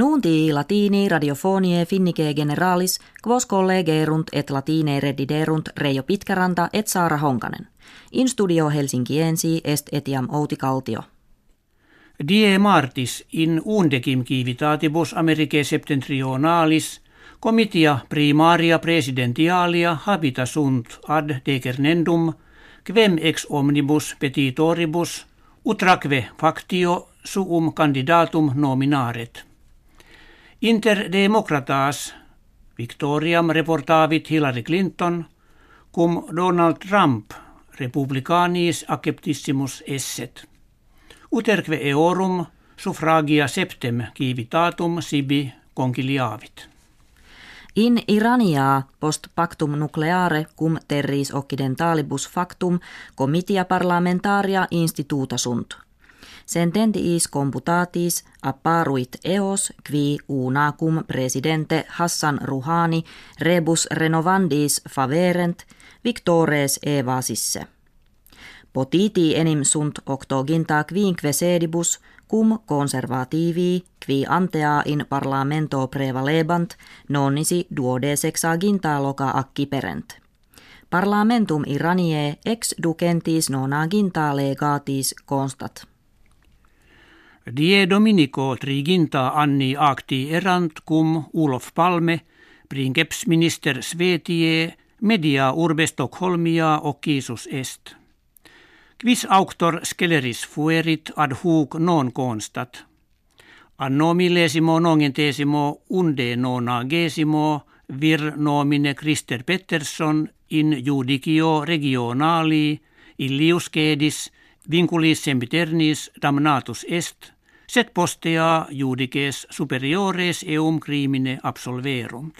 Nuunti latini radiofonie finnike generalis, quos collegerunt et latine rediderunt Reijo Pitkäranta et Saara Honkanen. In studio Helsinkiensi est etiam Outi Kaltio. Die martis in undecim civitatibus Americae septentrionalis comitia primaria presidentialia habita sunt ad decernendum quem ex omnibus petitoribus utraque factio suum candidatum nominaret. Inter democratas Victoriam reportavit Hillary Clinton cum Donald Trump republicanis acceptissimus esset. Uterque eorum suffragia septem civitatum sibi conciliavit. In Irania post pactum nucleare cum terris occidentalibus factum comitia parlamentaria instituta sunt – Sententiis computatis apparuit eos qui unacum presidente Hassan Rouhani rebus renovandis faverent victores evasisse. Potiti enim sunt octoginta quinque sedibus cum conservativi qui antea in parlamento prevalebant nonnisi duodesexaginta loca acciperent. Parlamentum Iranie ex ducentis nonaginta legatis constat. Die Dominico triginta anni acti erant cum Ulof Palme, princeps minister Svetie, media urbe Stockholmia occisus est. Quis auctor sceleris fuerit ad hoc non constat. Anno millesimo nongentesimo unde nona gesimo vir nomine Christer Pettersson in judicio regionali illius cedis vinculis sempiternis damnatus est, set postea judices superiores eum crimine absolverunt.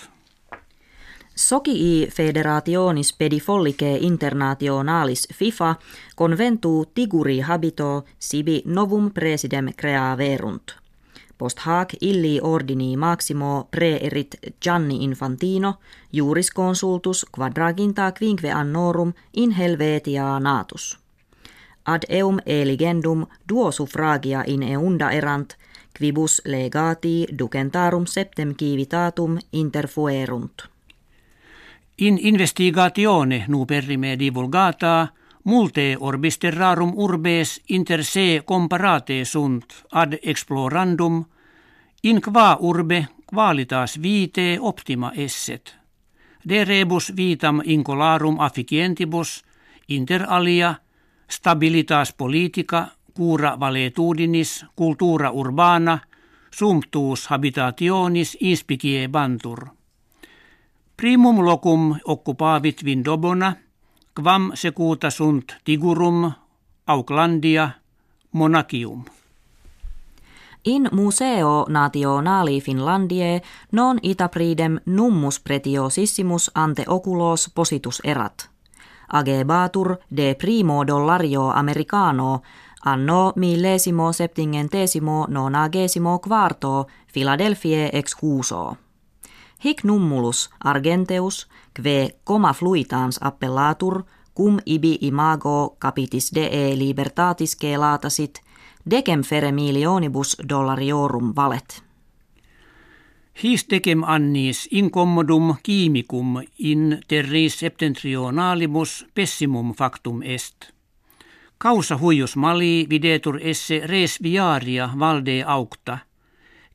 Socii federationis pedifollice internationalis FIFA conventu tiguri habito sibi novum presidem creaverunt. Post hac illi ordini maximo preerit Gianni Infantino, juris consultus quadraginta quinque annorum in Helvetia natus ad eum eligendum duo suffragia in eunda erant, quibus legati ducentarum septem civitatum interfuerunt. In investigatione nuperrime divulgata, multe orbis terrarum urbes inter se comparate sunt ad explorandum, in qua urbe qualitas vitae optima esset. De rebus vitam incolarum afficientibus, inter alia – stabilitas politica, cura valetudinis, cultura urbana, sumptuus habitationis inspicie bantur. Primum locum occupavit Vindobona, quam secuta sunt Tigurum, Aucklandia, Monacium. In museo nationali Finlandie non ita pridem nummus pretiosissimus ante oculos positus erat – agebatur de primo dollario americano anno millesimo septingentesimo nonagesimo quarto Philadelphia excuso. Hic nummulus argenteus, kve coma fluitans appellatur, cum ibi imago capitis de libertatis latasit, decem fere millionibus dollariorum valet. His decem annis incommodum quimicum in terris septentrionalimus pessimum factum est. Causa huius mali videtur esse res viaria valde aucta.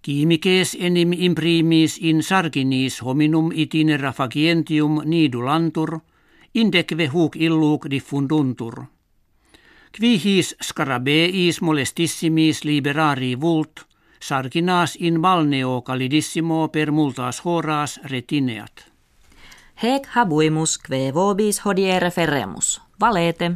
Quimices enim imprimis in sarginis hominum itinera facientium nidulantur, indeque huc illuc diffunduntur. Qui his scarabeis molestissimis liberari vult – sarkinas in balneo calidissimo per multas horas retineat. Hec habuimus kve vobis hodiere ferremus. Valete.